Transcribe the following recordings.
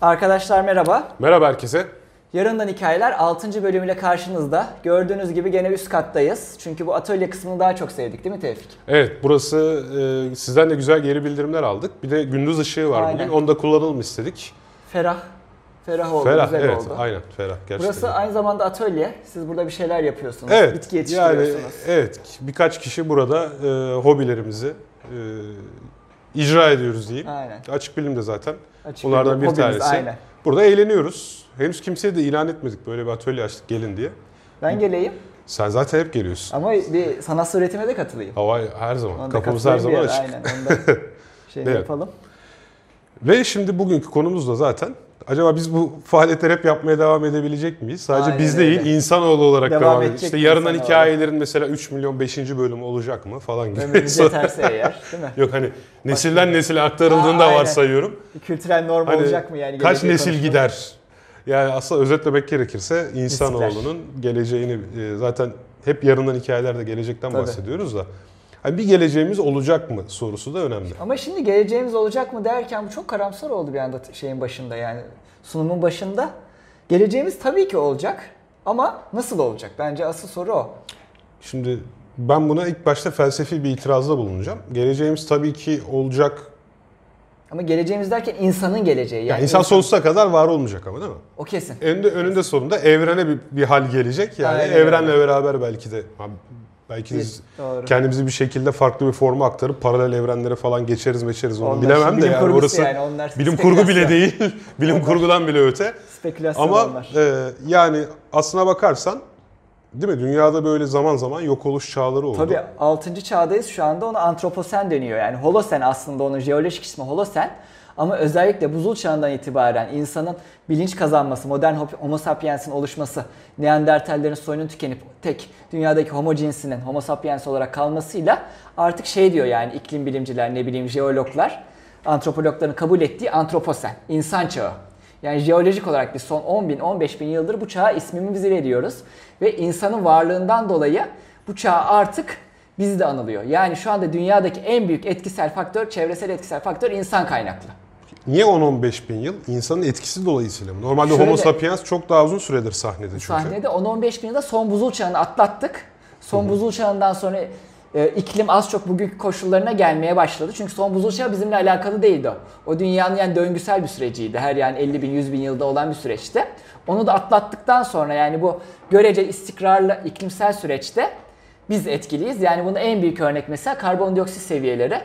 Arkadaşlar merhaba. Merhaba herkese. Yarından Hikayeler 6. bölümüyle karşınızda. Gördüğünüz gibi gene üst kattayız. Çünkü bu atölye kısmını daha çok sevdik değil mi Tevfik? Evet burası e, sizden de güzel geri bildirimler aldık. Bir de gündüz ışığı var Aynen. bugün. Onu da kullanalım istedik. Ferah. Ferah oldu, ferah güzel evet oldu. aynen ferah gerçekten. Burası aynı zamanda atölye. Siz burada bir şeyler yapıyorsunuz. Evet. Bitki yani yetiştiriyorsunuz. evet birkaç kişi burada e, hobilerimizi e, icra ediyoruz diyeyim. Aynen. Açık bilimde zaten. Açık Bunlardan bir tanesi. Aynen. Burada eğleniyoruz. Henüz kimseye de ilan etmedik böyle bir atölye açtık gelin diye. Ben geleyim Sen zaten hep geliyorsun. ama bir sanat üretime de katılayım. Hava her zaman. Ona Kapımız her zaman açık. Aynen. Onu da şeyini Evet. yapalım. Ve şimdi bugünkü konumuz da zaten acaba biz bu faaliyetleri hep yapmaya devam edebilecek miyiz? Sadece Aynen biz öyle. değil, insanoğlu olarak Devam devam, edecek edecek. İşte yarından hikayelerin mesela 3 milyon 5. bölümü olacak mı falan gibi. Ömrümüz yeterse eğer değil mi? Yok hani nesilden nesile aktarıldığını da varsayıyorum. Kültürel norm Hani olacak mı yani? kaç nesil konuşmanın? gider? Yani aslında özetlemek gerekirse insanoğlunun geleceğini e, zaten hep yarından hikayelerde gelecekten Tabii. bahsediyoruz da. Hani bir geleceğimiz olacak mı sorusu da önemli. Ama şimdi geleceğimiz olacak mı derken bu çok karamsar oldu bir anda şeyin başında yani sunumun başında. Geleceğimiz tabii ki olacak ama nasıl olacak? Bence asıl soru o. Şimdi ben buna ilk başta felsefi bir itirazda bulunacağım. Geleceğimiz tabii ki olacak. Ama geleceğimiz derken insanın geleceği. Yani Yani insan sonsuza kadar var olmayacak ama değil mi? O kesin. Önünde, önünde sonunda evrene bir, bir hal gelecek. Yani Aynen evrenle öyle. beraber belki de belki Bir- doğru. kendimizi bir şekilde farklı bir forma aktarıp paralel evrenlere falan geçeriz meçeriz onu Onlar bilemem de yani orası yani, onlar bilim kurgu bile değil. bilim kurgudan bile öte. Spekülasyon Ama onlar. e, yani aslına bakarsan değil mi? Dünyada böyle zaman zaman yok oluş çağları oldu. Tabii 6. çağdayız şu anda ona antroposen deniyor. Yani holosen aslında onun jeolojik ismi holosen. Ama özellikle buzul çağından itibaren insanın bilinç kazanması, modern homo sapiens'in oluşması, Neandertallerin soyunun tükenip tek dünyadaki homo cinsinin homo sapiens olarak kalmasıyla artık şey diyor yani iklim bilimciler, ne bileyim jeologlar, antropologların kabul ettiği antroposen, insan çağı. Yani jeolojik olarak biz son 10 bin, 15 bin yıldır bu çağa ismimizi veriyoruz. Ve insanın varlığından dolayı bu çağ artık bizde anılıyor. Yani şu anda dünyadaki en büyük etkisel faktör, çevresel etkisel faktör insan kaynaklı. Niye 10-15 bin yıl? İnsanın etkisi dolayısıyla mı? Normalde Şöyle- Homo sapiens çok daha uzun süredir sahnede çünkü. Sahnede 10-15 bin yılda son buzul çağını atlattık. Son buzul çağından sonra e, iklim az çok bugünkü koşullarına gelmeye başladı. Çünkü son buzul çağı bizimle alakalı değildi o. O dünyanın yani döngüsel bir süreciydi. Her yani 50 bin 100 bin yılda olan bir süreçti. Onu da atlattıktan sonra yani bu görece istikrarlı iklimsel süreçte biz etkiliyiz. Yani bunun en büyük örnek mesela karbondioksit seviyeleri.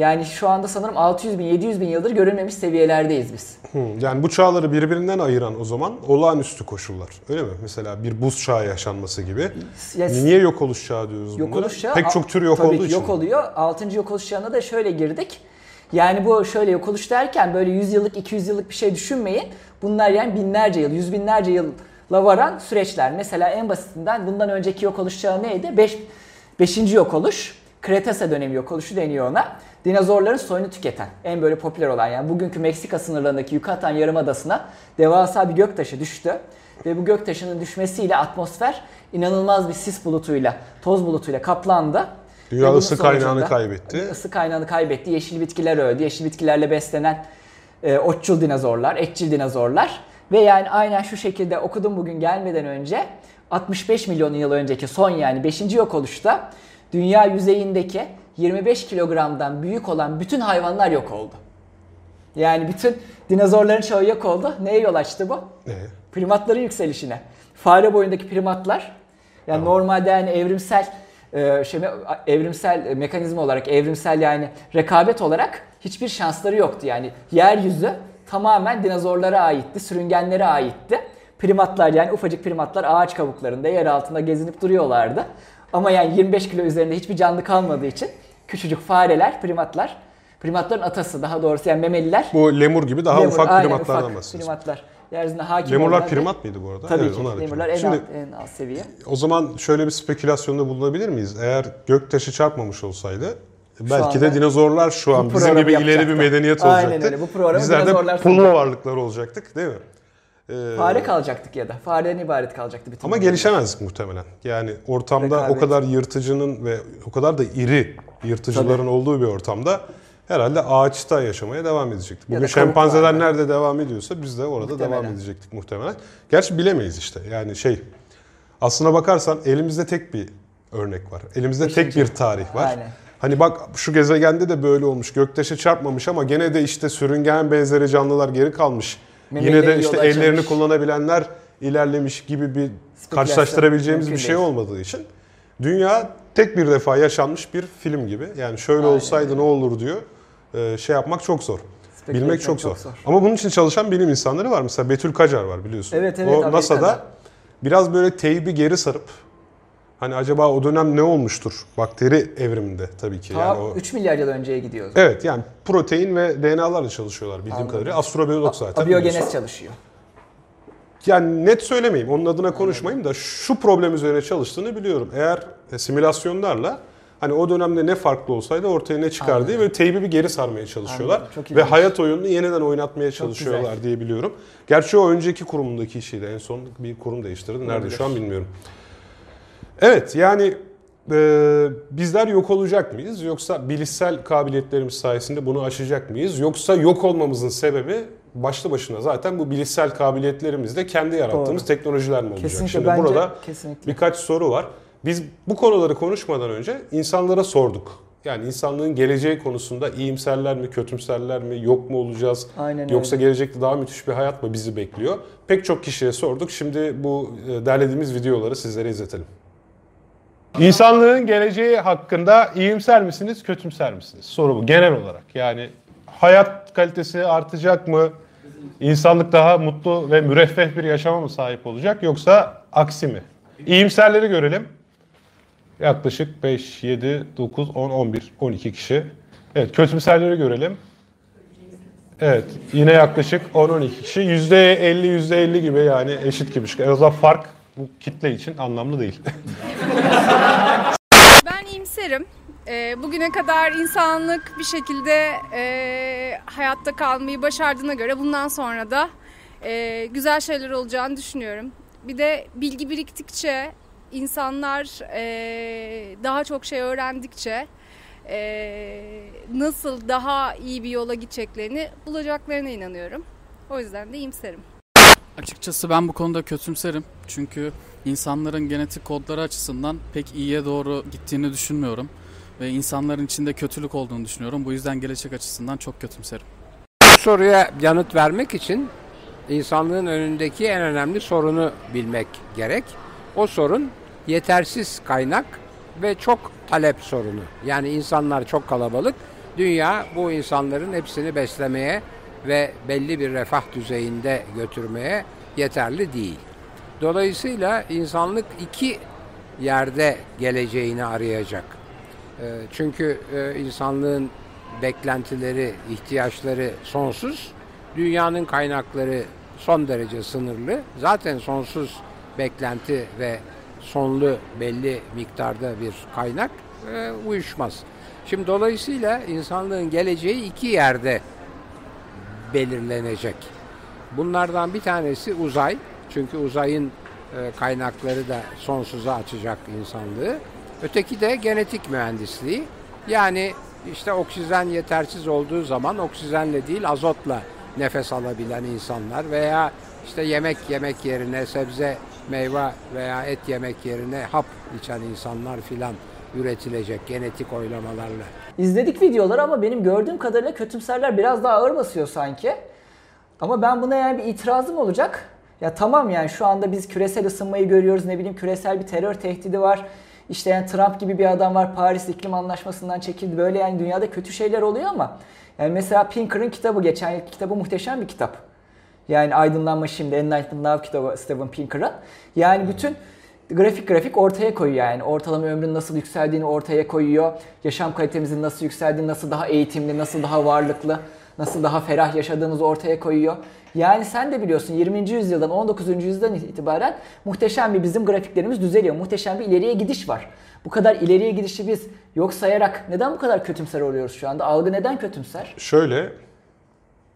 Yani şu anda sanırım 600 bin 700 bin yıldır görülmemiş seviyelerdeyiz biz. Yani bu çağları birbirinden ayıran o zaman olağanüstü koşullar. Öyle mi? Mesela bir buz çağı yaşanması gibi. Ya- Niye yok oluş çağı diyoruz Yok bunlara? oluş çağı- Pek çok tür yok tabii olduğu ki için. yok oluyor. 6. yok oluş çağına da şöyle girdik. Yani bu şöyle yok oluş derken böyle 100 yıllık 200 yıllık bir şey düşünmeyin. Bunlar yani binlerce yıl, yüz binlerce yılla varan süreçler. Mesela en basitinden bundan önceki yok oluş çağı neydi? 5. Beş, yok oluş. Kretase dönemi yok oluşu deniyor ona. Dinozorların soyunu tüketen, en böyle popüler olan yani bugünkü Meksika sınırlarındaki Yucatan Yarımadası'na devasa bir göktaşı düştü. Ve bu göktaşının düşmesiyle atmosfer inanılmaz bir sis bulutuyla, toz bulutuyla kaplandı. Dünya ısı kaynağını kaybetti. Isı kaynağını kaybetti. Yeşil bitkiler öldü. Yeşil bitkilerle beslenen e, otçul dinozorlar, etçil dinozorlar. Ve yani aynen şu şekilde okudum bugün gelmeden önce 65 milyon yıl önceki son yani 5. yok oluşta dünya yüzeyindeki 25 kilogramdan büyük olan bütün hayvanlar yok oldu. Yani bütün dinozorların çoğu yok oldu. Neye yol açtı bu? Ne? primatların yükselişine. Fare boyundaki primatlar yani normalde yani evrimsel e, şey evrimsel mekanizma olarak evrimsel yani rekabet olarak hiçbir şansları yoktu. Yani yeryüzü tamamen dinozorlara aitti, sürüngenlere aitti. Primatlar yani ufacık primatlar ağaç kabuklarında yer altında gezinip duruyorlardı. Ama yani 25 kilo üzerinde hiçbir canlı kalmadığı için küçücük fareler, primatlar, primatların atası daha doğrusu yani memeliler. Bu lemur gibi daha lemur, ufak aynen, primatlardan ufak bahsediyoruz. Primatlar. Yeryüzünde hakim Lemurlar olan ve- primat mıydı bu arada? Tabii Evet, ki. Lemurlar primat. en, Şimdi alt, en alt seviye. o zaman şöyle bir spekülasyonda bulunabilir miyiz? Eğer göktaşı çarpmamış olsaydı belki anda de dinozorlar şu an bizim gibi ileri bir yapacaktı. medeniyet Aynen olacaktı. öyle. Bu programı Bizler de dinozorlar pullu sunacak. varlıklar olacaktık değil mi? Ee, Fare kalacaktık ya da. Fareden ibaret kalacaktı bütün Ama gelişemezdik muhtemelen. Yani ortamda Rekabet. o kadar yırtıcının ve o kadar da iri yırtıcıların olduğu bir ortamda herhalde ağaçta yaşamaya devam edecektik. Bugün şempanzeler nerede devam ediyorsa biz de orada Muhtemelen. devam edecektik muhtemelen. Gerçi bilemeyiz işte. Yani şey aslına bakarsan elimizde tek bir örnek var. Elimizde tek Beşinci. bir tarih var. Aynen. Hani bak şu gezegende de böyle olmuş. Göktaşı çarpmamış ama gene de işte sürüngen benzeri canlılar geri kalmış. Memeleri Yine de işte ellerini açılmış. kullanabilenler ilerlemiş gibi bir karşılaştırabileceğimiz bir şey değil. olmadığı için dünya tek bir defa yaşanmış bir film gibi. Yani şöyle Aynen olsaydı ne olur diyor. Ee, şey yapmak çok zor. Bilmek etmek çok zor. çok zor. Ama bunun için çalışan bilim insanları var. Mesela Betül Kacar var biliyorsun. Evet, evet, O. NASA'da biraz böyle teybi geri sarıp hani acaba o dönem ne olmuştur? Bakteri evriminde tabii ki. Ta yani o... 3 milyar yıl önceye gidiyoruz. Evet yani protein ve DNA'larla çalışıyorlar bildiğim Anladım. kadarıyla. Astrobiyolog zaten. Abiyogenez çalışıyor. Yani net söylemeyeyim, onun adına konuşmayayım da şu problem üzerine çalıştığını biliyorum. Eğer e, simülasyonlarla hani o dönemde ne farklı olsaydı ortaya ne çıkar diye böyle teybi bir geri sarmaya çalışıyorlar. Ve hayat oyununu yeniden oynatmaya çalışıyorlar diye biliyorum. Gerçi o önceki kurumundaki işiydi. En son bir kurum değiştirdi. Nerede Olabilir. şu an bilmiyorum. Evet yani e, bizler yok olacak mıyız? Yoksa bilişsel kabiliyetlerimiz sayesinde bunu aşacak mıyız? Yoksa yok olmamızın sebebi başlı başına zaten bu bilişsel kabiliyetlerimizde kendi yarattığımız Doğru. teknolojiler mi olacak? Kesinlikle Şimdi bence burada kesinlikle. birkaç soru var. Biz bu konuları konuşmadan önce insanlara sorduk. Yani insanlığın geleceği konusunda iyimserler mi, kötümserler mi, yok mu olacağız? Aynen Yoksa öyle. gelecekte daha müthiş bir hayat mı bizi bekliyor? Pek çok kişiye sorduk. Şimdi bu e, derlediğimiz videoları sizlere izletelim. İnsanlığın geleceği hakkında iyimser misiniz, kötümser misiniz? Soru bu genel olarak. Yani hayat kalitesi artacak mı? İnsanlık daha mutlu ve müreffeh bir yaşama mı sahip olacak yoksa aksi mi? İyimserleri görelim. Yaklaşık 5, 7, 9, 10, 11, 12 kişi. Evet, kötümserleri görelim. Evet, yine yaklaşık 10-12 kişi. %50, %50 gibi yani eşit gibi. O zaman fark bu kitle için anlamlı değil. Ben iyimserim. Ee, bugüne kadar insanlık bir şekilde e, hayatta kalmayı başardığına göre bundan sonra da e, güzel şeyler olacağını düşünüyorum. Bir de bilgi biriktikçe, insanlar e, daha çok şey öğrendikçe e, nasıl daha iyi bir yola gideceklerini bulacaklarına inanıyorum. O yüzden de iyimserim. Açıkçası ben bu konuda kötümserim. Çünkü insanların genetik kodları açısından pek iyiye doğru gittiğini düşünmüyorum. Ve insanların içinde kötülük olduğunu düşünüyorum. Bu yüzden gelecek açısından çok kötümserim. Bu soruya yanıt vermek için insanlığın önündeki en önemli sorunu bilmek gerek. O sorun yetersiz kaynak ve çok talep sorunu. Yani insanlar çok kalabalık. Dünya bu insanların hepsini beslemeye ve belli bir refah düzeyinde götürmeye yeterli değil. Dolayısıyla insanlık iki yerde geleceğini arayacak. Ee, Çünkü e, insanlığın beklentileri, ihtiyaçları sonsuz. Dünyanın kaynakları son derece sınırlı. Zaten sonsuz beklenti ve sonlu belli miktarda bir kaynak e, uyuşmaz. Şimdi dolayısıyla insanlığın geleceği iki yerde belirlenecek. Bunlardan bir tanesi uzay. Çünkü uzayın e, kaynakları da sonsuza açacak insanlığı. Öteki de genetik mühendisliği. Yani işte oksijen yetersiz olduğu zaman oksijenle değil azotla nefes alabilen insanlar veya işte yemek yemek yerine sebze, meyve veya et yemek yerine hap içen insanlar filan üretilecek genetik oylamalarla. İzledik videoları ama benim gördüğüm kadarıyla kötümserler biraz daha ağır basıyor sanki. Ama ben buna yani bir itirazım olacak. Ya tamam yani şu anda biz küresel ısınmayı görüyoruz. Ne bileyim küresel bir terör tehdidi var. İşte yani Trump gibi bir adam var. Paris İklim Anlaşması'ndan çekildi. Böyle yani dünyada kötü şeyler oluyor ama yani mesela Pinker'ın kitabı, geçen yıl kitabı muhteşem bir kitap. Yani Aydınlanma Şimdi, Enlightenment Now kitabı Steven Pinker'ın. Yani bütün grafik grafik ortaya koyuyor yani. Ortalama ömrün nasıl yükseldiğini ortaya koyuyor. Yaşam kalitemizin nasıl yükseldiğini, nasıl daha eğitimli, nasıl daha varlıklı, nasıl daha ferah yaşadığımızı ortaya koyuyor. Yani sen de biliyorsun 20. yüzyıldan 19. yüzyıldan itibaren muhteşem bir bizim grafiklerimiz düzeliyor. Muhteşem bir ileriye gidiş var. Bu kadar ileriye gidişi biz yok sayarak neden bu kadar kötümser oluyoruz şu anda? Algı neden kötümser? Şöyle,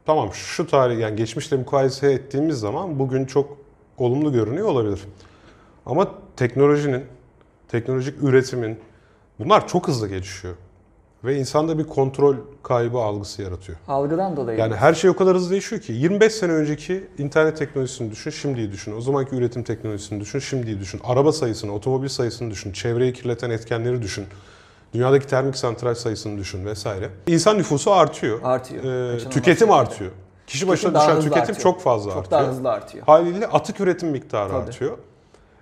tamam şu tarih yani geçmişle mukayese ettiğimiz zaman bugün çok olumlu görünüyor olabilir. Ama teknolojinin, teknolojik üretimin bunlar çok hızlı gelişiyor. ve insanda bir kontrol kaybı algısı yaratıyor. Algıdan dolayı. Yani her şey o kadar hızlı değişiyor ki 25 sene önceki internet teknolojisini düşün, şimdiyi düşün. O zamanki üretim teknolojisini düşün, şimdiyi düşün. Araba sayısını, otomobil sayısını düşün, çevreyi kirleten etkenleri düşün. Dünyadaki termik santral sayısını düşün vesaire. İnsan nüfusu artıyor. Artıyor. Ee, tüketim artıyor. Kişi başına düşen tüketim artıyor. çok fazla Çok artıyor. daha hızlı artıyor. Haliyle atık üretim miktarı Tabii. artıyor.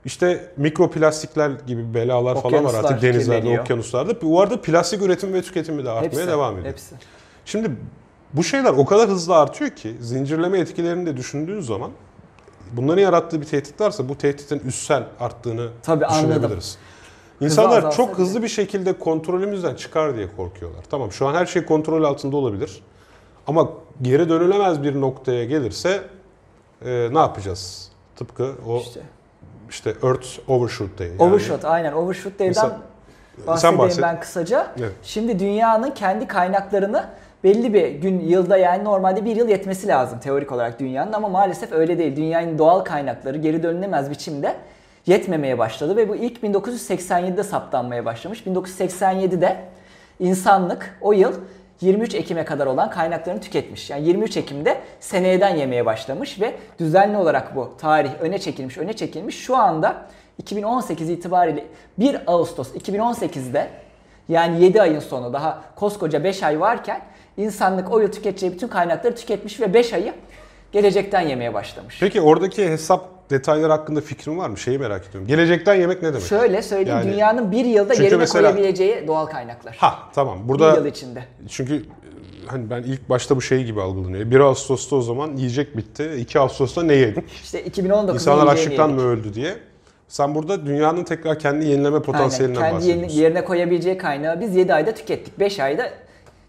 İşte mikroplastikler gibi belalar falan var Okyanuslar artık denizlerde, kirleniyor. okyanuslarda. Bu arada plastik üretimi ve tüketimi de artmaya Hepsi, devam ediyor. Hepsi. Şimdi bu şeyler o kadar hızlı artıyor ki zincirleme etkilerini de düşündüğün zaman bunların yarattığı bir tehdit varsa bu tehditin üstsel arttığını Tabii, anladım. düşünebiliriz. İnsanlar azalsa çok hızlı bir şekilde kontrolümüzden çıkar diye korkuyorlar. Tamam şu an her şey kontrol altında olabilir. Ama geri dönülemez bir noktaya gelirse e, ne yapacağız? Tıpkı o işte, İşte. Earth Overshoot Day. yani. Overshot aynen. Overshoot Day'den Mesela- bahsedeyim bahset. ben kısaca. Evet. Şimdi dünyanın kendi kaynaklarını belli bir gün yılda yani normalde bir yıl yetmesi lazım teorik olarak dünyanın ama maalesef öyle değil. Dünyanın doğal kaynakları geri dönülemez biçimde yetmemeye başladı ve bu ilk 1987'de saptanmaya başlamış. 1987'de insanlık o yıl 23 Ekim'e kadar olan kaynaklarını tüketmiş. Yani 23 Ekim'de seneyeden yemeye başlamış ve düzenli olarak bu tarih öne çekilmiş, öne çekilmiş. Şu anda 2018 itibariyle 1 Ağustos 2018'de yani 7 ayın sonu daha koskoca 5 ay varken insanlık o yıl tüketeceği bütün kaynakları tüketmiş ve 5 ayı gelecekten yemeye başlamış. Peki oradaki hesap detayları hakkında fikrin var mı? Şeyi merak ediyorum. Gelecekten yemek ne demek? Şöyle söyleyeyim Yani- dünyanın bir yılda yerine mesela- koyabileceği doğal kaynaklar. Ha tamam. bir Burada yıl içinde. Çünkü e, hani ben ilk başta bu şey gibi algılanıyor. 1 Ağustos'ta o zaman yiyecek bitti. 2 Ağustos'ta ne yedik? İşte 2019'da İnsanlar açlıktan yedik. mı öldü diye. Sen burada dünyanın tekrar kendi yenileme potansiyelinden Aynen. Kendi bahsediyorsun. yerine koyabileceği kaynağı biz 7 ayda tükettik. 5 ayda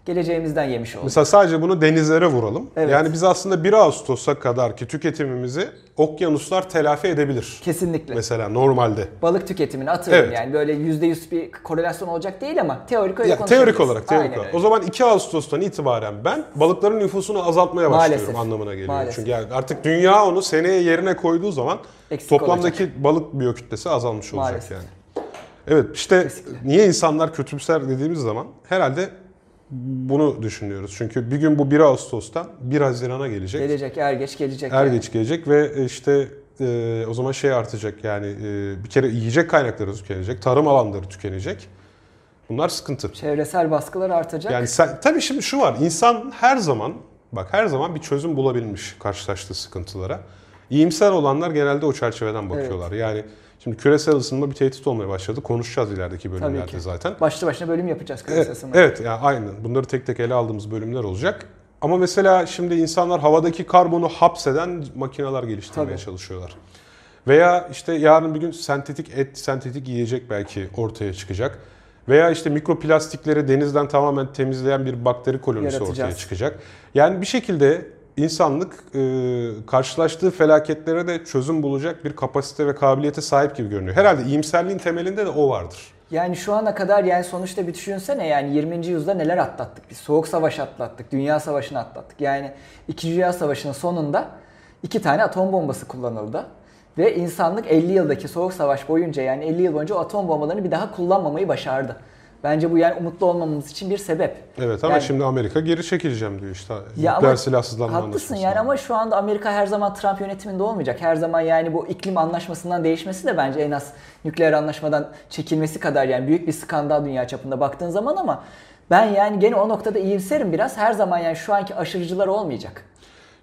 geleceğimizden yemiş olduk. Mesela sadece bunu denizlere vuralım. Evet. Yani biz aslında 1 Ağustos'a kadar ki tüketimimizi okyanuslar telafi edebilir. Kesinlikle. Mesela normalde. Balık tüketimini atıyorum Evet. yani böyle %100 bir korelasyon olacak değil ama teorik öyle Ya, teorik olarak, teorik Aynen olarak. öyle. O zaman 2 Ağustos'tan itibaren ben balıkların nüfusunu azaltmaya başlıyorum Maalesef. anlamına geliyor. Maalesef. Çünkü yani artık dünya onu seneye yerine koyduğu zaman Eksik toplamdaki balık biyokütlesi azalmış olacak Maalesef. yani. Evet işte Kesinlikle. niye insanlar kötümser dediğimiz zaman herhalde bunu düşünüyoruz. Çünkü bir gün bu 1 Ağustos'tan 1 Haziran'a gelecek. Gelecek er geç gelecek. Er yani. geç gelecek ve işte e, o zaman şey artacak yani e, bir kere yiyecek kaynakları tükenecek, tarım alanları tükenecek. Bunlar sıkıntı. Çevresel baskılar artacak. Yani sen, tabii şimdi şu var. insan her zaman bak her zaman bir çözüm bulabilmiş karşılaştığı sıkıntılara. İyimser olanlar genelde o çerçeveden bakıyorlar. Yani şimdi küresel ısınma bir tehdit olmaya başladı. Konuşacağız ilerideki Tabii bölümlerde ki. zaten. Başlı başına bölüm yapacağız Evet, küresel ısınma. evet yani aynen. Bunları tek tek ele aldığımız bölümler olacak. Ama mesela şimdi insanlar havadaki karbonu hapseden makineler geliştirmeye Tabii. çalışıyorlar. Veya işte yarın bir gün sentetik et, sentetik yiyecek belki ortaya çıkacak. Veya işte mikroplastikleri denizden tamamen temizleyen bir bakteri kolonisi ortaya çıkacak. Yani bir şekilde insanlık e, karşılaştığı felaketlere de çözüm bulacak bir kapasite ve kabiliyete sahip gibi görünüyor. Herhalde iyimserliğin temelinde de o vardır. Yani şu ana kadar yani sonuçta bir düşünsene yani 20. yüzyılda neler atlattık biz. Soğuk savaş atlattık, dünya savaşını atlattık. Yani 2. Dünya Savaşı'nın sonunda iki tane atom bombası kullanıldı. Ve insanlık 50 yıldaki soğuk savaş boyunca yani 50 yıl boyunca atom bombalarını bir daha kullanmamayı başardı. Bence bu yani umutlu olmamamız için bir sebep. Evet ama Yani- şimdi Amerika geri çekileceğim diyor işte. Ya ama silahsızlanma haklısın yani ama şu anda Amerika her zaman Trump yönetiminde olmayacak. Her zaman yani bu iklim anlaşmasından değişmesi de bence en az nükleer anlaşmadan çekilmesi kadar yani büyük bir skandal dünya çapında baktığın zaman ama ben yani gene o noktada iyimserim biraz. Her zaman yani şu anki aşırıcılar olmayacak.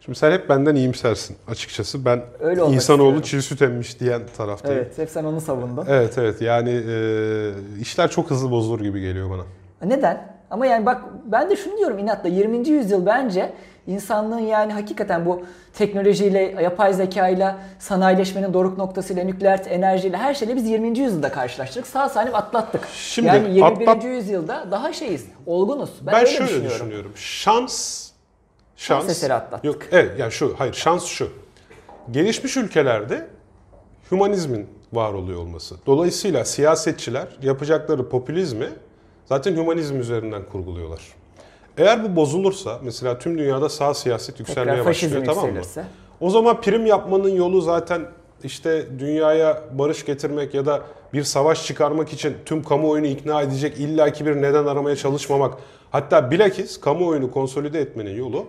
Şimdi sen hep benden iyimsersin açıkçası. Ben Öyle insanoğlu çiğ süt emmiş diyen taraftayım. Evet. Evet, hep sen onu savundun. Evet yani e, işler çok hızlı bozulur gibi geliyor bana. Neden? Ama yani bak ben de şunu diyorum inatla 20. yüzyıl bence insanlığın yani hakikaten bu teknolojiyle, yapay zekayla, sanayileşmenin doruk noktasıyla, nükleer enerjiyle her şeyle biz 20. yüzyılda karşılaştık. Sağ salim atlattık. Şimdi yani 21. atlat- yüzyılda daha şeyiz, olgunuz. Ben, Ben, öyle şöyle düşünüyorum. düşünüyorum. Şans Şans eseri atlattık. Yok evet yani şu hayır şans şu. Gelişmiş ülkelerde hümanizmin var oluyor olması. Dolayısıyla siyasetçiler yapacakları popülizmi zaten hümanizm üzerinden kurguluyorlar. Eğer bu bozulursa mesela tüm dünyada sağ siyaset yükselmeye Tekrar başlıyor tamam mı? O zaman prim yapmanın yolu zaten işte dünyaya barış getirmek ya da bir savaş çıkarmak için tüm kamuoyunu ikna edecek illaki bir neden aramaya çalışmamak. Hatta bilakis kamuoyunu konsolide etmenin yolu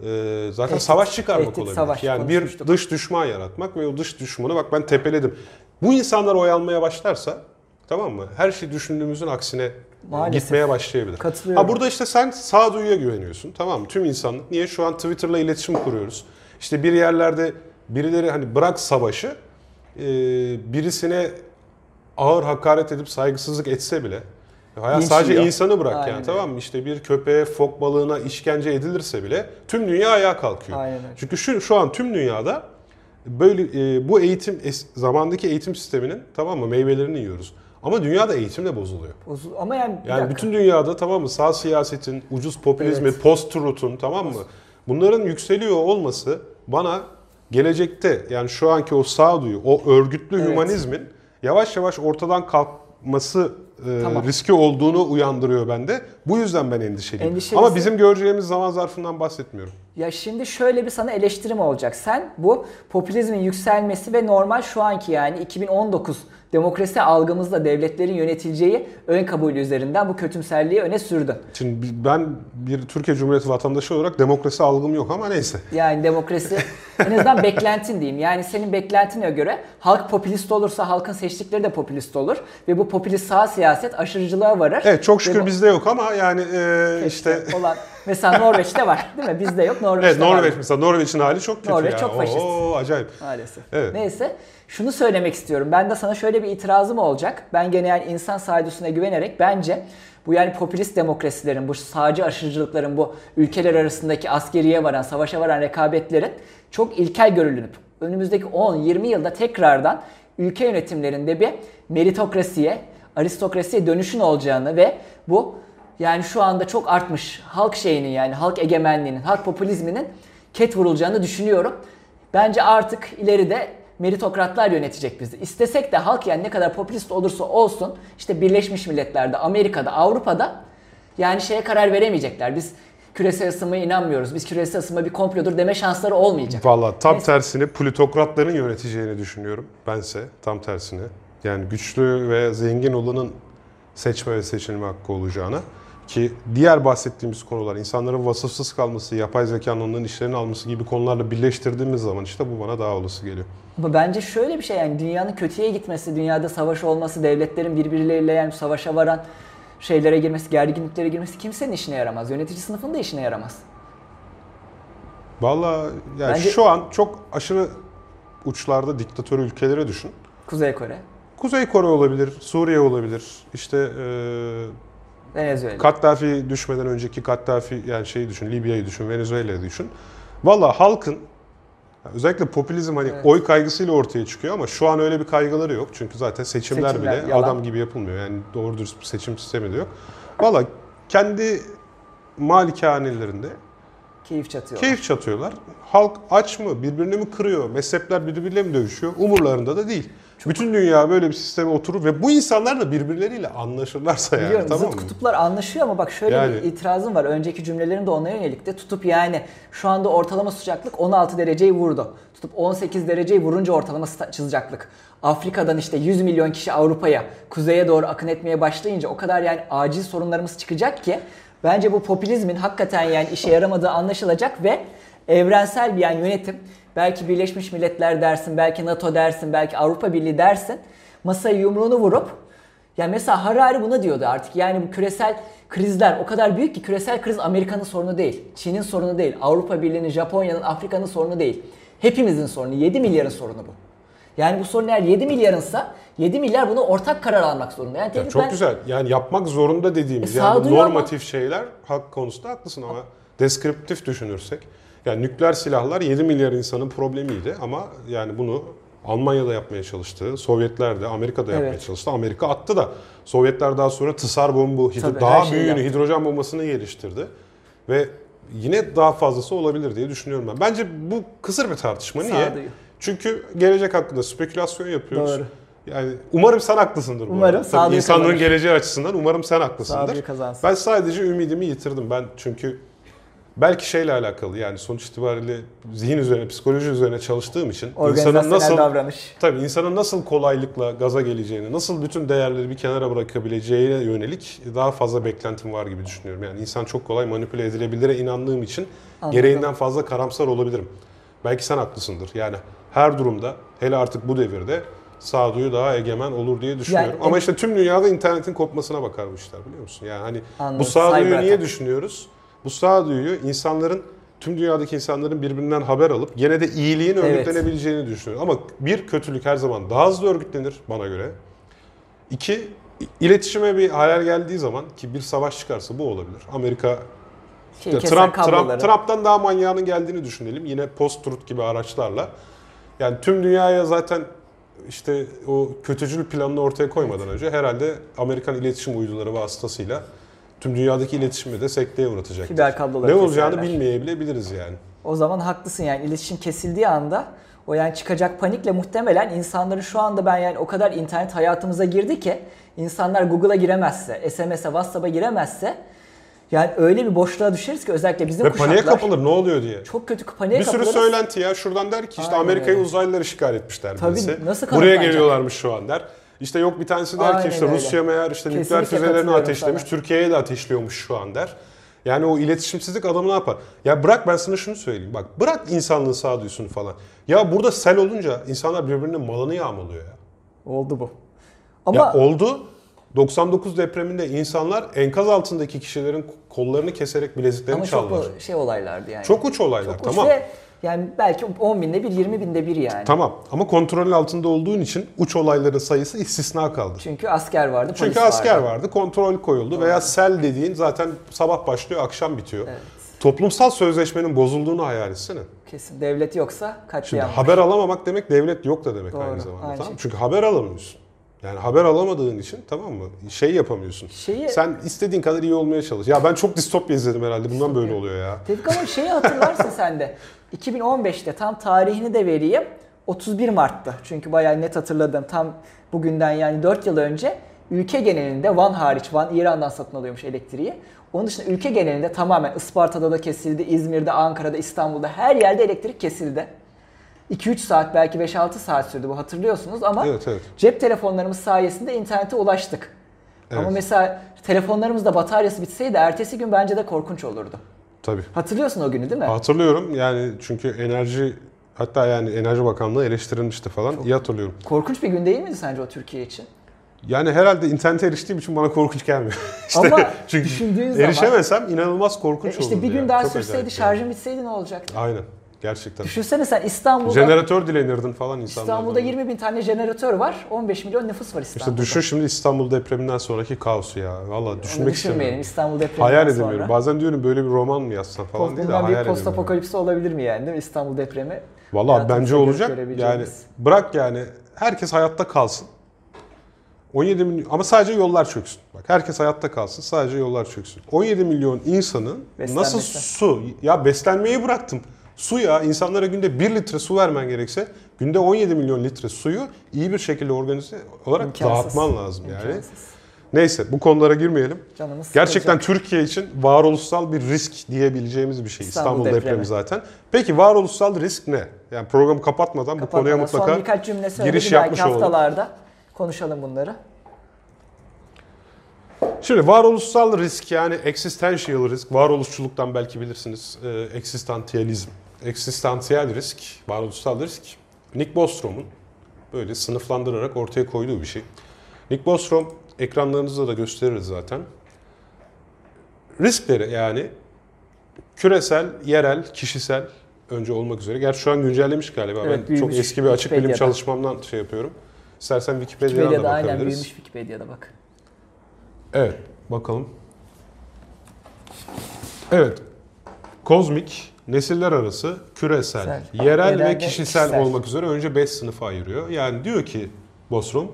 e, zaten Tehdit, savaş çıkarmak tehdit, olabilir. savaş yani bir dış düşman yaratmak ve o dış düşmanı bak ben tepeledim. Bu insanlar oy almaya başlarsa tamam mı? Her şey düşündüğümüzün aksine Maalesef. gitmeye başlayabilir. Katılıyorum. Ha burada işte sen sağduyuya güveniyorsun. Tamam mı? Tüm insanlık. Niye? Şu an Twitter'la iletişim kuruyoruz. İşte bir yerlerde birileri hani bırak savaşı e, birisine ağır hakaret edip saygısızlık etse bile hayat Linç sadece yiyor. insanı bırak Aynen yani tamam mı? İşte bir köpeğe, fok balığına işkence edilirse bile tüm dünya ayağa kalkıyor. Aynen. Çünkü şu, şu an tüm dünyada böyle e, bu eğitim es, zamandaki eğitim sisteminin tamam mı meyvelerini yiyoruz. Ama dünyada eğitim de bozuluyor. Bozul- Ama yani, bir Yani dakika. bütün dünyada tamam mı sağ siyasetin, ucuz popülizmi, Evet. post-truth'un tamam mı? Bunların yükseliyor olması bana gelecekte yani şu anki o sağduyu, o örgütlü Evet. hümanizmin yavaş yavaş ortadan kalkması e, Tamam. riski olduğunu uyandırıyor bende. Bu yüzden ben endişeliyim. Endişelisin. Ama bizim göreceğimiz zaman zarfından bahsetmiyorum. Ya şimdi şöyle bir sana eleştirim olacak. Sen bu popülizmin yükselmesi ve normal şu anki yani 2019 demokrasi algımızda devletlerin yönetileceği ön kabulü üzerinden bu kötümserliği öne sürdün. Şimdi ben bir Türkiye Cumhuriyeti vatandaşı olarak demokrasi algım yok ama neyse. Yani demokrasi en azından beklentin diyeyim. Yani senin beklentine göre halk popülist olursa halkın seçtikleri de popülist olur. Ve bu popülist sağ siyaset aşırıcılığa varır. Evet çok şükür Ve bu- bizde yok ama yani e, işte olan mesela Norveç'te var değil mi? Bizde yok. Norveç'te Evet Norveç var. mesela Norveç'in hali çok kötü Norveç ya. çok faşist. Oo acayip. Maalesef. Evet. Neyse şunu söylemek istiyorum. Ben de sana şöyle bir itirazım olacak. Ben gene yani insan sağduyusuna güvenerek bence bu yani popülist demokrasilerin, bu sağcı aşırıcılıkların, bu ülkeler arasındaki askeriye varan, savaşa varan rekabetlerin çok ilkel görülünüp önümüzdeki 10-20 yılda tekrardan ülke yönetimlerinde bir meritokrasiye, aristokrasiye dönüşün olacağını ve bu yani şu anda çok artmış halk şeyinin yani halk egemenliğinin, halk popülizminin ket vurulacağını düşünüyorum. Bence artık ileride meritokratlar yönetecek bizi. İstesek de halk yani ne kadar popülist olursa olsun işte Birleşmiş Milletler'de, Amerika'da, Avrupa'da yani şeye karar veremeyecekler. Biz küresel ısınmaya inanmıyoruz. Biz küresel ısınma bir komplodur deme şansları olmayacak. Valla tam Neyse. tersini plutokratların yöneteceğini düşünüyorum bense tam tersini. Yani güçlü ve zengin olanın seçme ve seçilme hakkı olacağına ki diğer bahsettiğimiz konular insanların vasıfsız kalması, yapay zekanın onların işlerini alması gibi konularla birleştirdiğimiz zaman işte bu bana daha olası geliyor. Ama bence şöyle bir şey yani dünyanın kötüye gitmesi, dünyada savaş olması, devletlerin birbirleriyle yani savaşa varan şeylere girmesi, gerginliklere girmesi kimsenin işine yaramaz. Yönetici sınıfın da işine yaramaz. Valla yani Bence- şu an çok aşırı uçlarda diktatör ülkelere düşün. Kuzey Kore, Kuzey Kore olabilir, Suriye olabilir. İşte eee Venezuela. Kaddafi düşmeden önceki Kaddafi yani şeyi düşün, Libya'yı düşün, Venezuela'yı düşün. Valla halkın özellikle popülizm hani Evet. oy kaygısıyla ortaya çıkıyor ama şu an öyle bir kaygıları yok. Çünkü zaten seçimler, Seçimler bile yalan. adam gibi yapılmıyor. Yani doğru dürüst bir seçim sistemi de yok. Valla kendi malikanelerinde Keyif çatıyor. keyif çatıyorlar. Halk aç mı, birbirini mi kırıyor, mezhepler birbiriyle mi dövüşüyor? Umurlarında da değil. Bütün dünya böyle bir sisteme oturur ve bu insanlar da birbirleriyle anlaşırlarsa yani Biliyorum tamam zıt mı? kutuplar anlaşıyor ama bak şöyle Yani- bir itirazım var. Önceki cümlelerim de ona yönelik de tutup yani şu anda ortalama sıcaklık 16 dereceyi vurdu. Tutup 18 dereceyi vurunca ortalama sıcaklık. Afrika'dan işte 100 milyon kişi Avrupa'ya, kuzeye doğru akın etmeye başlayınca o kadar yani acil sorunlarımız çıkacak ki bence bu popülizmin hakikaten yani işe yaramadığı anlaşılacak ve evrensel bir yani yönetim belki Birleşmiş Milletler dersin, belki NATO dersin, belki Avrupa Birliği dersin masaya yumruğunu vurup yani mesela Harari buna diyordu artık. Yani bu küresel krizler o kadar büyük ki küresel kriz Amerika'nın sorunu değil. Çin'in sorunu değil. Avrupa Birliği'nin, Japonya'nın, Afrika'nın sorunu değil. Hepimizin sorunu. 7 milyarın sorunu bu. Yani bu sorun eğer 7 milyarınsa 7 milyar bunu ortak karar almak zorunda. Yani Ya çok ben- güzel. Yani yapmak zorunda dediğimiz E, yani sağduyu ama- normatif şeyler hak konusunda haklısın ama deskriptif düşünürsek yani nükleer silahlar 7 milyar insanın problemiydi ama yani bunu Almanya'da yapmaya çalıştı, Sovyetler de, Amerika'da yapmaya Evet. çalıştı. Amerika attı da Sovyetler daha sonra tısar bombu, hidro- Tabii, daha büyüğünü, yaptı. hidrojen bombasını geliştirdi. Ve yine daha fazlası olabilir diye düşünüyorum ben. Bence bu kısır bir tartışma. Niye? Sağduyu. Çünkü gelecek hakkında spekülasyon yapıyoruz. Doğru. Yani umarım sen haklısındır bu Umarım. Tabii insanlığın kazanır. geleceği açısından umarım sen haklısındır. Ben sadece ümidimi yitirdim. Ben çünkü Belki şeyle alakalı yani sonuç itibariyle zihin üzerine, psikoloji üzerine çalıştığım için insanın nasıl davranış. tabii insanın nasıl kolaylıkla gaza geleceğini, nasıl bütün değerleri bir kenara bırakabileceğine yönelik daha fazla beklentim var gibi düşünüyorum. Yani insan çok kolay manipüle edilebilire inandığım için Anladım. gereğinden fazla karamsar olabilirim. Belki sen haklısındır. Yani her durumda hele artık bu devirde sağduyu daha egemen olur diye düşünüyorum. Yani- Ama işte tüm dünyada internetin kopmasına bakar bu işler biliyor musun? Yani hani Anladım. bu sağduyu niye düşünüyoruz? Bu sağduyuyu insanların tüm dünyadaki insanların birbirinden haber alıp gene de iyiliğin Evet. örgütlenebileceğini düşünüyorum. Ama bir kötülük her zaman daha hızlı örgütlenir bana göre. İki, iletişime bir hayal geldiği zaman ki bir savaş çıkarsa bu olabilir. Amerika Şey, Trump. Trump, Trump'tan daha manyağının geldiğini düşünelim. Yine post-truth gibi araçlarla. Yani tüm dünyaya zaten işte o kötücül planını ortaya koymadan önce herhalde Amerikan iletişim uyduları vasıtasıyla tüm dünyadaki iletişimi de sekteye uğratacak. Fiber kabloları Ne olacağını keserler. bilmeyebiliriz yani. O zaman haklısın yani iletişim kesildiği anda o yani çıkacak panikle muhtemelen insanların şu anda ben yani o kadar internet hayatımıza girdi ki insanlar Google'a giremezse, SMS'e, WhatsApp'a giremezse yani öyle bir boşluğa düşeriz ki özellikle bizim Ve kuşaklar paniğe kapılır ne oluyor diye. çok kötü paniğe Bir sürü kapılırız. söylenti ya. Şuradan der ki işte Aynen Amerika'yı öyle. uzaylılar işgal etmişler Tabii, birisi. nasıl Buraya kanıtlanacak? geliyorlarmış şu an der. İşte yok bir tanesi der Aynen ki işte öyle. Rusya meğer işte nükleer Kesinlikle füzelerini katılıyorum ateşlemiş, sana. Türkiye'ye de ateşliyormuş şu an der. Yani o iletişimsizlik adamı ne yapar? Ya bırak ben sana şunu söyleyeyim. Bak bırak insanlığın sağduyusunu falan. Ya burada sel olunca insanlar birbirinin malını yağmalıyor ya. Oldu bu. Ama Ya oldu. 99 depreminde insanlar enkaz altındaki kişilerin kollarını keserek bileziklerini ama çok çaldılar. o şey olaylardı yani. Çok uç olaylar Çok uç tamam. ve yani belki 10 binde bir, 20 binde bir yani. Tamam ama kontrolün altında olduğun için uç olayların sayısı istisna kaldı. Çünkü asker vardı, polis Çünkü asker vardı. vardı, kontrol koyuldu veya sel dediğin zaten sabah başlıyor, akşam bitiyor. Evet. Toplumsal sözleşmenin bozulduğunu hayal etsene. Kesin devlet yoksa Şimdi katliam. var. haber alamamak demek devlet yok da demek Doğru, aynı zamanda. aynı tamam şey. Çünkü haber alamıyorsun. Yani haber alamadığın için tamam mı? Şey yapamıyorsun. Şeyi- Sen istediğin kadar iyi olmaya çalış. Ya ben çok distopya izledim herhalde. Bundan böyle oluyor ya. Tevfik ama şeyi hatırlarsın sen de. 2015'te tam tarihini de vereyim. 31 Mart'ta. Çünkü bayağı net hatırladım. Tam bugünden yani 4 yıl önce ülke genelinde Van hariç, Van İran'dan satın alıyormuş elektriği. Onun dışında ülke genelinde tamamen Isparta'da da kesildi, İzmir'de, Ankara'da, İstanbul'da her yerde elektrik kesildi. 2-3 saat belki 5-6 saat sürdü bu hatırlıyorsunuz ama Evet evet. cep telefonlarımız sayesinde internete ulaştık. Ama Evet. mesela telefonlarımızda bataryası bitseydi ertesi gün bence de korkunç olurdu. Tabii. Hatırlıyorsun o günü değil mi? Hatırlıyorum yani çünkü enerji hatta yani Enerji Bakanlığı eleştirilmişti falan. İyi hatırlıyorum. Korkunç bir gün değil miydi sence o Türkiye için? Yani herhalde internete eriştiğim için bana korkunç gelmiyor. işte Ama çünkü düşündüğün zaman- erişemesem inanılmaz korkunç E olurdu. işte bir gün yani. daha Çok sürseydi, acayip şarjın bitseydi ne olacaktı? yani. Aynen. Gerçekten. Düşünsene sen İstanbul'da, Jeneratör dilenirdin falan insanlardan. İstanbul'da 20 bin tane jeneratör var, 15 milyon nüfus var İstanbul'da. İşte düşün şimdi İstanbul depreminden sonraki kaosu ya. Valla düşünmek istemiyorum. İstanbul depreminden Hayal sonra. edemiyorum. Bazen diyorum böyle bir roman mı yazsam falan diye de Bundan hayal bir post edemiyorum. apokalipsi olabilir mi yani değil mi İstanbul depremi? Valla bence olacak. Yani bırak yani herkes hayatta kalsın. 17 milyon ama sadece yollar çöksün. Bak herkes hayatta kalsın sadece yollar çöksün. 17 milyon insanın Beslenmesi. nasıl su ya beslenmeyi bıraktım. Su ya insanlara günde 1 litre su vermen gerekse günde 17 milyon litre suyu iyi bir şekilde organize olarak İmkansız. dağıtman lazım yani. İmkansız. Neyse bu konulara girmeyelim. Canımız Gerçekten sıkılacak. Türkiye için varoluşsal bir risk diyebileceğimiz bir şey. İstanbul İstanbul, depremi. depremi. zaten. Peki varoluşsal risk ne? Yani programı kapatmadan bu konuya Kapatmadan mutlaka Son birkaç cümle giriş yapmış olalım. haftalarda konuşalım bunları. Şimdi varoluşsal risk yani existential risk, varoluşçuluktan belki bilirsiniz. E, existentializm. Existential risk, varoluşsal risk. Nick Bostrom'un böyle sınıflandırarak ortaya koyduğu bir şey. Nick Bostrom ekranlarınızda da gösteririz zaten. Riskleri yani küresel, yerel, kişisel önce olmak üzere. Gerçi şu an güncellemiş galiba. Evet, ben büyümüş çok eski bir açık bilim çalışmamdan şey yapıyorum. İstersen Wikipedia'dan da Wikipedia'da aynen bakabiliriz. büyümüş Wikipedia'da bak. Evet, bakalım. Evet, kozmik, nesiller arası, küresel, Küresel, yerel, ve kişisel, kişisel. olmak üzere önce 5 sınıfa ayırıyor. Yani diyor ki Bostrom,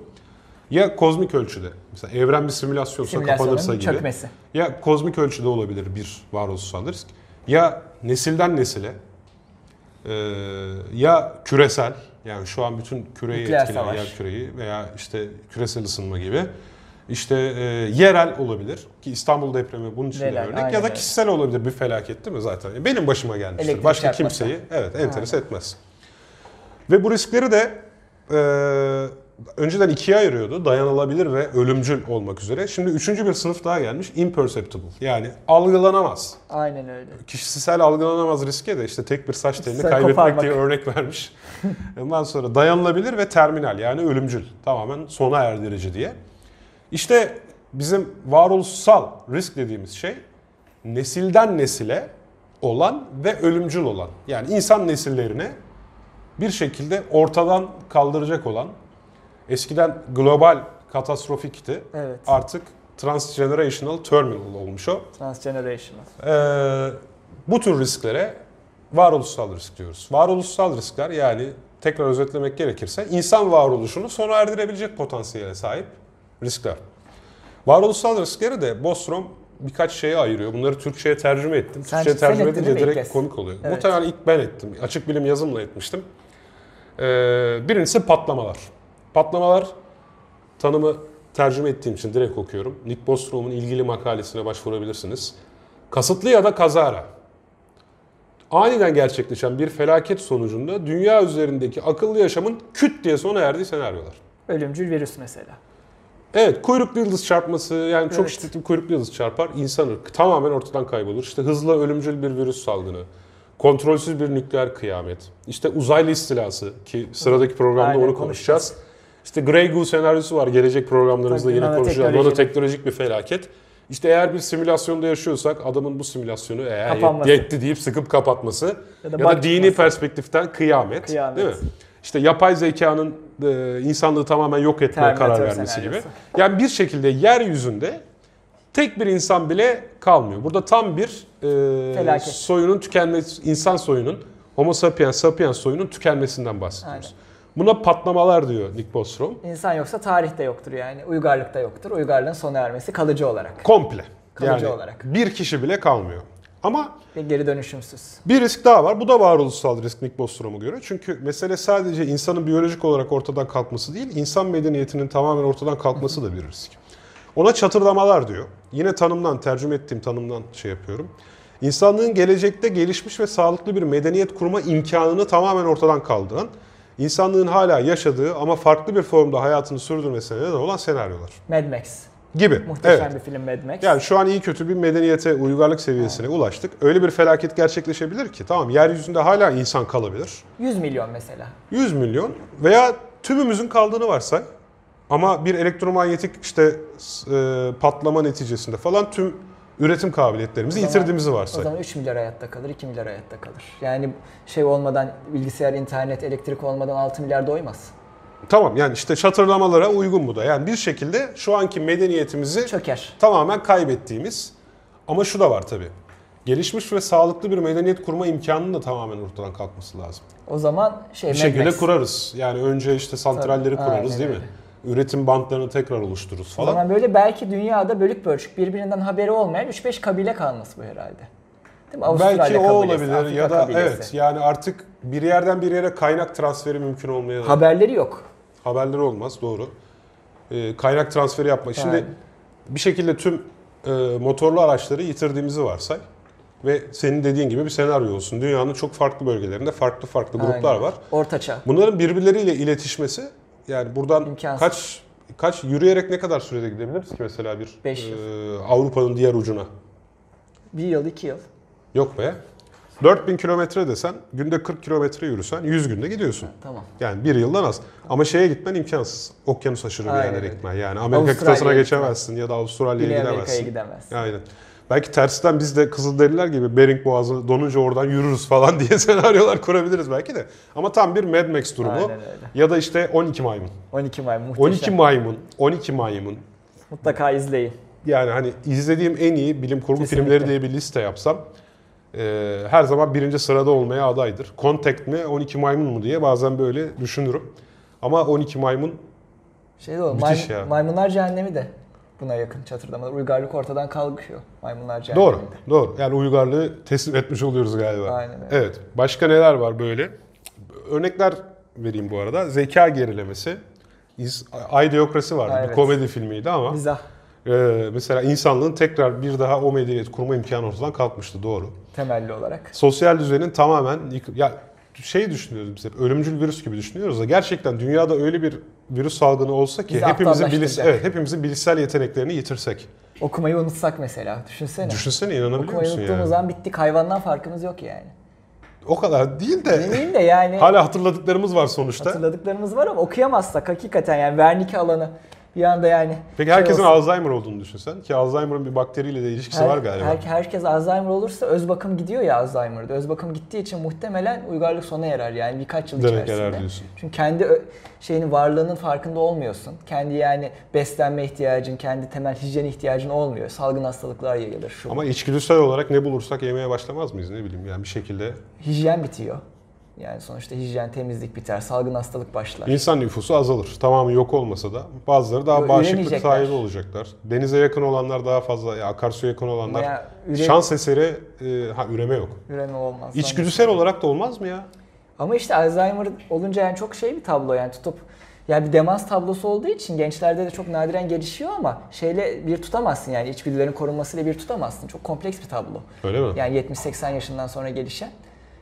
ya kozmik ölçüde, mesela evren bir simülasyonsa kapanırsa Simülasyonun gibi, çökmesi. ya kozmik ölçüde olabilir bir varoluşsal risk, ya nesilden nesile, ee, ya küresel, yani şu an bütün küreyi Nükleer etkileyen savaş. yer küreyi veya işte küresel ısınma gibi, İşte e, yerel olabilir ki İstanbul depremi bunun için Yerel, örnek aynen ya da öyle. kişisel olabilir bir felaket değil mi zaten? Benim başıma gelmiştir. Elektrik Başka çarpması. kimseyi evet enteres etmez. Ve bu riskleri de e, önceden ikiye ayırıyordu. Dayanılabilir ve ölümcül olmak üzere. Şimdi üçüncü bir sınıf daha gelmiş. Imperceptible. Yani algılanamaz. Aynen öyle. Kişisel algılanamaz riske de işte tek bir saç telini Kişisel kaybetmek koparmak. diye örnek vermiş. Ondan sonra dayanılabilir ve terminal yani ölümcül. Tamamen sona erdirici diye. İşte bizim varoluşsal risk dediğimiz şey nesilden nesile olan ve ölümcül olan. Yani insan nesillerine bir şekilde ortadan kaldıracak olan eskiden global katastrofikti. Evet. Artık transgenerational terminal olmuş o. Transgenerational. Ee, bu tür risklere varoluşsal risk diyoruz. Varoluşsal riskler yani tekrar özetlemek gerekirse insan varoluşunu sona erdirebilecek potansiyele sahip riskler. Varoluşsal riskleri de Bostrom birkaç şeye ayırıyor. Bunları Türkçe'ye tercüme ettim. Sen- Türkçe'ye sen tercüme ettin edince direkt kez? komik oluyor. Evet. Muhtemelen ilk ben ettim. Açık bilim yazımla etmiştim. Ee, birincisi patlamalar. Patlamalar tanımı tercüme ettiğim için direkt okuyorum. Nick Bostrom'un ilgili makalesine başvurabilirsiniz. Kasıtlı ya da kazara aniden gerçekleşen bir felaket sonucunda dünya üzerindeki akıllı yaşamın küt diye sona erdiği senaryolar. Ölümcül virüs mesela. Evet kuyruklu yıldız çarpması yani çok Evet. şiddetli bir kuyruklu yıldız çarpar insan ırkı tamamen ortadan kaybolur. İşte hızla ölümcül bir virüs salgını, kontrolsüz bir nükleer kıyamet, işte uzaylı istilası ki sıradaki programda Aynen, onu konuşacağız. İşte Grey Goo senaryosu var gelecek programlarımızda yine konuşacağız. nanoteknoloji. Nanoteknolojik bir felaket. İşte eğer bir simülasyonda yaşıyorsak adamın bu simülasyonu eğer Kapanması. yetti deyip sıkıp kapatması ya Ya da, da bug dini perspektiften kıyamet, Kıyamet. değil mi? İşte yapay zekanın e, insanlığı tamamen yok etmeye Terminator karar vermesi gibi. senaryosu. Yani bir şekilde yeryüzünde tek bir insan bile kalmıyor. Burada tam bir e, Felaket. soyunun tükenmesi, insan soyunun, Homo sapiens sapiens soyunun tükenmesinden bahsediyoruz. Buna patlamalar diyor Nick Bostrom. İnsan yoksa tarihte yoktur yani. Uygarlıkta yoktur. Uygarlığın sona ermesi kalıcı olarak. Komple. Kalıcı yani olarak. bir kişi bile kalmıyor. Ama Ve geri dönüşümsüz. bir risk daha var. Bu da varoluşsal risk Nick Bostrom'a göre. Çünkü mesele sadece insanın biyolojik olarak ortadan kalkması değil, insan medeniyetinin tamamen ortadan kalkması da bir risk. Ona çatırdamalar diyor. Yine tanımdan, tercüme ettiğim tanımdan şey yapıyorum. İnsanlığın gelecekte gelişmiş ve sağlıklı bir medeniyet kurma imkanını tamamen ortadan kaldıran, insanlığın hala yaşadığı ama farklı bir formda hayatını sürdürmesine neden olan senaryolar Mad Max. Gibi. Muhteşem Evet. bir film Mad Max. Yani şu an iyi kötü bir medeniyete, uygarlık seviyesine ulaştık. Öyle bir felaket gerçekleşebilir ki tamam yeryüzünde hala insan kalabilir. 100 milyon mesela. 100 milyon veya tümümüzün kaldığını varsay. Ama bir elektromanyetik işte e, patlama neticesinde falan tüm üretim kabiliyetlerimizi O zaman- yitirdiğimizi O varsay. zaman 3 milyar hayatta kalır, 2 milyar hayatta kalır. Yani şey olmadan, bilgisayar, internet, elektrik olmadan 6 milyar doymaz. Tamam yani işte çatırlamalara uygun bu da. Yani bir şekilde şu anki medeniyetimizi Çöker. tamamen kaybettiğimiz ama şu da var tabii. Gelişmiş ve sağlıklı bir medeniyet kurma imkanının da tamamen ortadan kalkması lazım. O zaman şey Bir Mad şekilde Max. kurarız. Yani önce işte santralleri Tabii, kurarız aynen değil mi? Üretim bantlarını tekrar oluştururuz O falan. zaman böyle belki dünyada bölük pörçük birbirinden haberi olmayan 3-5 kabile kalması bu herhalde. Değil mi? Avustralya Belki o kabilesi, olabilir Afrika ya da kabilesi. evet yani artık bir yerden bir yere kaynak transferi mümkün olmaya Haberleri yok. haberleri olmaz doğru. Ee, kaynak transferi yapmak. Şimdi bir şekilde tüm e, motorlu araçları yitirdiğimizi varsay ve senin dediğin gibi bir senaryo olsun. Dünyanın çok farklı bölgelerinde farklı farklı gruplar Aynen. var. Ortaçağ. Bunların birbirleriyle iletişmesi yani buradan İmkansız. kaç kaç yürüyerek ne kadar sürede gidebiliriz ki mesela bir Beş e, Avrupa'nın diğer ucuna? Bir yıl, iki yıl. Yok be. 4000 kilometre desen günde 40 kilometre yürüsen 100 günde gidiyorsun. Tamam. Yani bir yıldan az. Ama şeye gitmen imkansız. Okyanus aşırı bir Aynen yerlere öyle. gitmen. Yani Amerika kıtasına gitmen. geçemezsin ya da Avustralya'ya Güney Amerika'ya gidemezsin. gidemez. Aynen. Belki tersten biz de Kızılderililer gibi Bering Boğazı donunca oradan yürürüz falan diye senaryolar kurabiliriz belki de. Ama tam bir Mad Max durumu. Aynen öyle. Ya da işte 12 maymun. 12 May muhteşem. 12 maymun, 12 maymun. Mutlaka izleyin. Yani hani izlediğim en iyi bilim kurgu Kesinlikle. filmleri diye bir liste yapsam e, her zaman birinci sırada olmaya adaydır. Contact mi 12 maymun mu diye bazen böyle düşünürüm. Ama 12 maymun Şey de o, Müthiş may- ya. maymunlar cehennemi de buna yakın çatırdamalar. Uygarlık ortadan kalkıyor. Maymunlar cehennemi doğru, doğru. Yani uygarlığı teslim etmiş oluyoruz galiba. Aynen öyle. Evet. Başka neler var böyle? Örnekler vereyim bu arada. Zeka gerilemesi, Idiocracy vardı. Ha, Bir evet. komedi filmiydi ama Mizah e, mesela insanlığın tekrar bir daha o medeniyet kurma imkanı ortadan kalkmıştı doğru. Temelli olarak. Sosyal düzenin tamamen yık- ya şey düşünüyoruz biz hep ölümcül virüs gibi düşünüyoruz da gerçekten dünyada öyle bir virüs salgını olsa ki Bizi hepimizin bilis aptallaştıracak. evet hepimizin bilişsel yeteneklerini yitirsek. Okumayı unutsak mesela. Düşünsene. Düşünsene inanabiliyor Okumayı musun unuttuğumuz yani? zaman bittik. Hayvandan farkımız yok yani. O kadar değil de Demeyeyim de yani hala hatırladıklarımız var sonuçta. hatırladıklarımız var ama okuyamazsak hakikaten yani Wernicke alanı bir anda yani. Peki şey herkesin olsun. Alzheimer olduğunu düşünsen ki Alzheimer'ın bir bakteriyle de ilişkisi Her- var galiba. her- herkes Alzheimer olursa öz bakım gidiyor ya Alzheimer'da. Öz bakım gittiği için muhtemelen uygarlık sona erer yani birkaç yıl Direkt içerisinde. erer diyorsun. Çünkü kendi şeyinin varlığının farkında olmuyorsun. Kendi yani beslenme ihtiyacın, kendi temel hijyen ihtiyacın olmuyor. Salgın hastalıklar yayılır. Şu. Ama içgüdüsel olarak ne bulursak yemeye başlamaz mıyız ne bileyim yani bir şekilde. Hijyen bitiyor. Yani sonuçta hijyen, temizlik biter, salgın hastalık başlar. İnsan nüfusu azalır. Tamamı yok olmasa da bazıları daha bağışıklık sahibi olacaklar. Denize yakın olanlar daha fazla, ya akarsuya yakın olanlar. Üre- Şans eseri, e, ha üreme yok. Üreme olmaz. İçgüdüsel olarak da olmaz mı ya? Ama işte Alzheimer olunca yani çok şey bir tablo yani tutup yani bir demans tablosu olduğu için gençlerde de çok nadiren gelişiyor ama şeyle bir tutamazsın yani içgüdülerin korunmasıyla bir tutamazsın. Çok kompleks bir tablo. Öyle mi? Yani 70-80 yaşından sonra gelişen.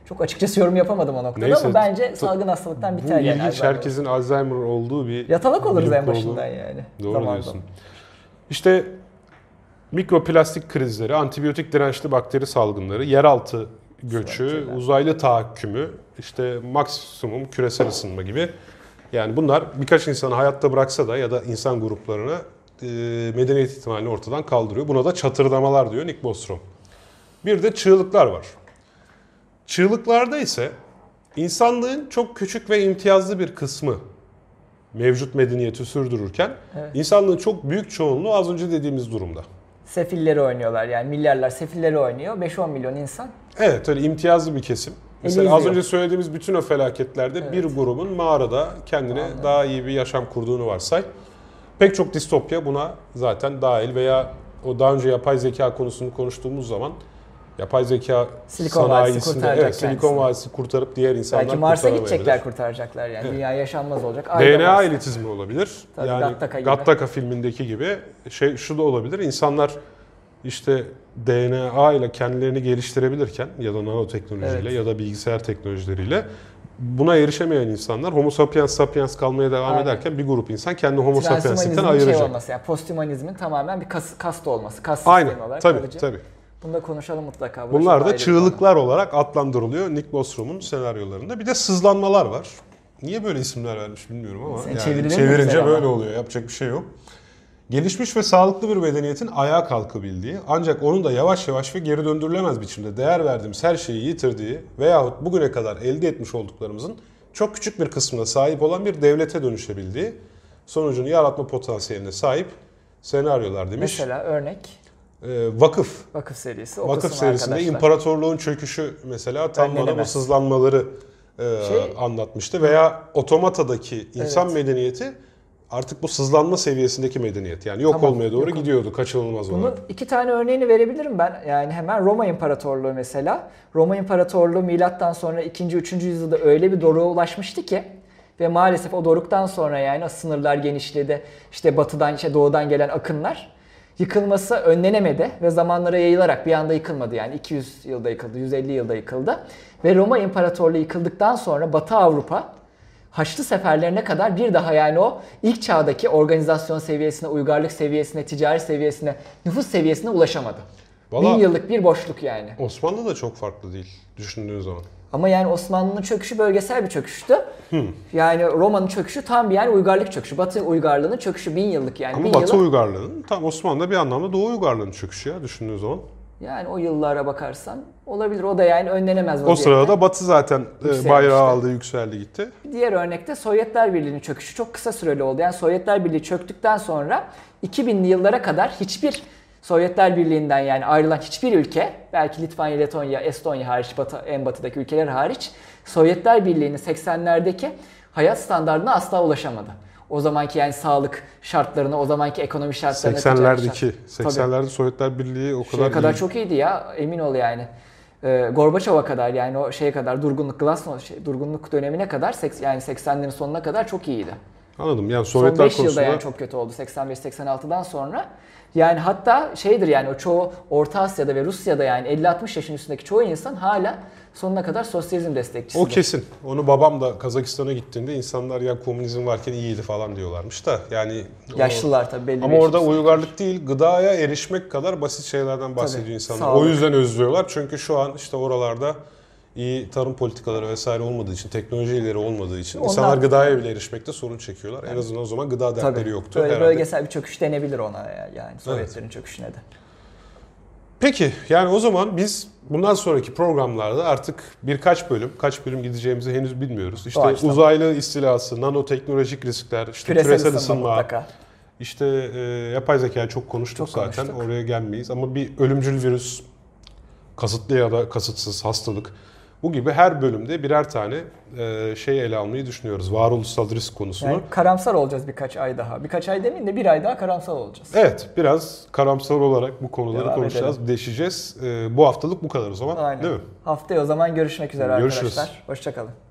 Çok açıkçası yorum yapamadım o noktada Neyse, ama bence salgın hastalıktan Bu biter yani. ilginç Alzheimer. herkesin Alzheimer olduğu bir Yatalak oluruz en başından yani. Doğru Zamanla. diyorsun. İşte mikroplastik krizleri, antibiyotik dirençli bakteri salgınları, yeraltı göçü, uzaylı tahakkümü, işte maksimum küresel ısınma gibi. Yani bunlar birkaç insanı hayatta bıraksa da ya da insan gruplarını e, medeniyet ihtimalini ortadan kaldırıyor. Buna da çatırdamalar diyor Nick Bostrom. Bir de çığlıklar var. Çığlıklarda ise insanlığın çok küçük ve imtiyazlı bir kısmı mevcut medeniyeti sürdürürken Evet. insanlığın çok büyük çoğunluğu az önce dediğimiz durumda. Sefilleri oynuyorlar yani milyarlar sefilleri oynuyor. 5-10 milyon insan. Evet öyle imtiyazlı bir kesim. Mesela az önce söylediğimiz bütün o felaketlerde bir grubun mağarada kendine daha iyi bir yaşam kurduğunu varsay. Pek çok distopya buna zaten dahil veya o daha önce yapay zeka konusunu konuştuğumuz zaman yapay zeka Silikon sanayisinde evet, Silikon. Vadisi kurtarıp diğer insanlar Belki Mars'a gidecekler kurtaracaklar yani. Dünya yaşanmaz olacak. Ayda DNA Mars. elitizmi olabilir. Tabii, yani Gattaca Gattaca, gibi. filmindeki gibi şey şu da olabilir. İnsanlar işte DNA ile kendilerini geliştirebilirken ya da nanoteknolojiyle Evet. ya da bilgisayar teknolojileriyle buna erişemeyen insanlar Homo sapiens sapiens kalmaya devam Aynen. ederken bir grup insan kendi Homo sapiens'ten Transhumanizmin ayıracak. şey olması yani posthumanizmin tamamen bir kas, kast olması. Kas Aynen. sistemi olarak Tabii kalıcı. tabii. Bunu da konuşalım mutlaka. Bu Bunlar da bir konu. çığlıklar olarak adlandırılıyor Nick Bostrom'un senaryolarında. Bir de sızlanmalar var. Niye böyle isimler vermiş bilmiyorum ama Sen yani çevirince güzel ama? böyle oluyor. Yapacak bir şey yok. Gelişmiş ve sağlıklı bir medeniyetin ayağa kalkabildiği ancak onun da yavaş yavaş ve geri döndürülemez biçimde değer verdiğimiz her şeyi yitirdiği veyahut bugüne kadar elde etmiş olduklarımızın çok küçük bir kısmına sahip olan bir devlete dönüşebildiği sonucunu yaratma potansiyeline sahip senaryolar demiş. Mesela örnek vakıf vakıf serisi. Vakıf okusun serisinde arkadaşlar. imparatorluğun çöküşü mesela tam bana bu sızlanmaları e, Şey- anlatmıştı. Veya otomatadaki insan Evet. medeniyeti artık bu sızlanma seviyesindeki medeniyet. Yani yok Tamam, olmaya doğru yok. gidiyordu kaçınılmaz Bunun olarak. iki tane örneğini verebilirim ben. Yani hemen Roma İmparatorluğu mesela. Roma İmparatorluğu milattan sonra 2. 3. yüzyılda öyle bir doruğa ulaşmıştı ki ve maalesef o doruktan sonra yani o sınırlar genişledi. İşte batıdan, işte doğudan gelen akınlar yıkılması önlenemedi ve zamanlara yayılarak bir anda yıkılmadı. Yani 200 yılda yıkıldı, 150 yılda yıkıldı. Ve Roma İmparatorluğu yıkıldıktan sonra Batı Avrupa Haçlı seferlerine kadar bir daha yani o ilk çağdaki organizasyon seviyesine, uygarlık seviyesine, ticari seviyesine, nüfus seviyesine ulaşamadı. Valla- Bin yıllık bir boşluk yani. Osmanlı da çok farklı değil düşündüğün zaman. Ama yani Osmanlı'nın çöküşü bölgesel bir çöküştü. Yani Roma'nın çöküşü tam bir yani uygarlık çöküşü. Batı uygarlığının çöküşü bin yıllık yani. Ama bin Batı yılı- uygarlığının tam Osmanlı'da bir anlamda Doğu uygarlığının çöküşü ya düşündüğün zaman. Yani o yıllara bakarsan olabilir. O da yani önlenemez O sırada Batı zaten e, Yükselmişti. bayrağı aldı, yükseldi gitti. Diğer örnekte Sovyetler Birliği'nin çöküşü çok kısa süreli oldu. Yani Sovyetler Birliği çöktükten sonra 2000'li yıllara kadar hiçbir Sovyetler Birliği'nden yani ayrılan hiçbir ülke, belki Litvanya, Letonya, Estonya hariç, batı, en batıdaki ülkeler hariç, Sovyetler Birliği'nin 80'lerdeki hayat standartına asla ulaşamadı. O zamanki yani sağlık şartlarına, o zamanki ekonomi şartlarına. ticaret 80'lerdeki, şart- Tabii. 80'lerde Sovyetler Birliği o Şeye kadar, kadar iyi. çok iyiydi ya emin ol yani. Ee, Gorbaçov'a kadar yani o şeye kadar durgunluk Glasnost şey, durgunluk dönemine kadar yani 80'lerin sonuna kadar çok iyiydi. Anladım. Yani Son Sovyetler 5 yılda konusunda yani çok kötü oldu 85-86'dan sonra. Yani hatta şeydir yani o çoğu Orta Asya'da ve Rusya'da yani 50-60 yaşın üstündeki çoğu insan hala sonuna kadar sosyalizm destekçisidir. o kesin. Onu babam da Kazakistan'a gittiğinde insanlar ya komünizm varken iyiydi falan diyorlarmış da yani o- Yaşlılar tabii belli Ama orada uygarlık değil, gıdaya erişmek kadar basit şeylerden bahsediyor Tabii, insanlar. sağlık. O yüzden özlüyorlar. Çünkü şu an işte oralarda iyi tarım politikaları vesaire olmadığı için, teknoloji ileri olmadığı için Onlar- insanlar gıdaya bile erişmekte sorun çekiyorlar. En azından o zaman gıda dertleri Tabii. yoktu Böyle herhalde. bölgesel bir çöküş denebilir ona ya- yani Sovyetlerin çöküşüne de. Peki yani o zaman biz bundan sonraki programlarda artık birkaç bölüm, kaç bölüm gideceğimizi henüz bilmiyoruz. İşte Doğaçlama. uzaylı istilası, nanoteknolojik riskler, işte Küresel, küresel, ısınma, mutlaka. İşte e, yapay zekayı çok konuştuk Çok zaten. konuştuk. Oraya gelmeyiz. Ama bir ölümcül virüs, kasıtlı ya da kasıtsız hastalık. Bu gibi her bölümde birer tane e, şey ele almayı düşünüyoruz. Varoluşsal risk konusunu. Yani karamsar olacağız birkaç ay daha. Birkaç ay demeyeyim de bir ay daha karamsar olacağız. Evet, biraz karamsar olarak bu konuları Devam konuşacağız, deşeceğiz. E, bu haftalık bu kadar o zaman. Aynen. Değil mi? Haftaya o zaman görüşmek üzere Görüşürüz. arkadaşlar. Hoşçakalın.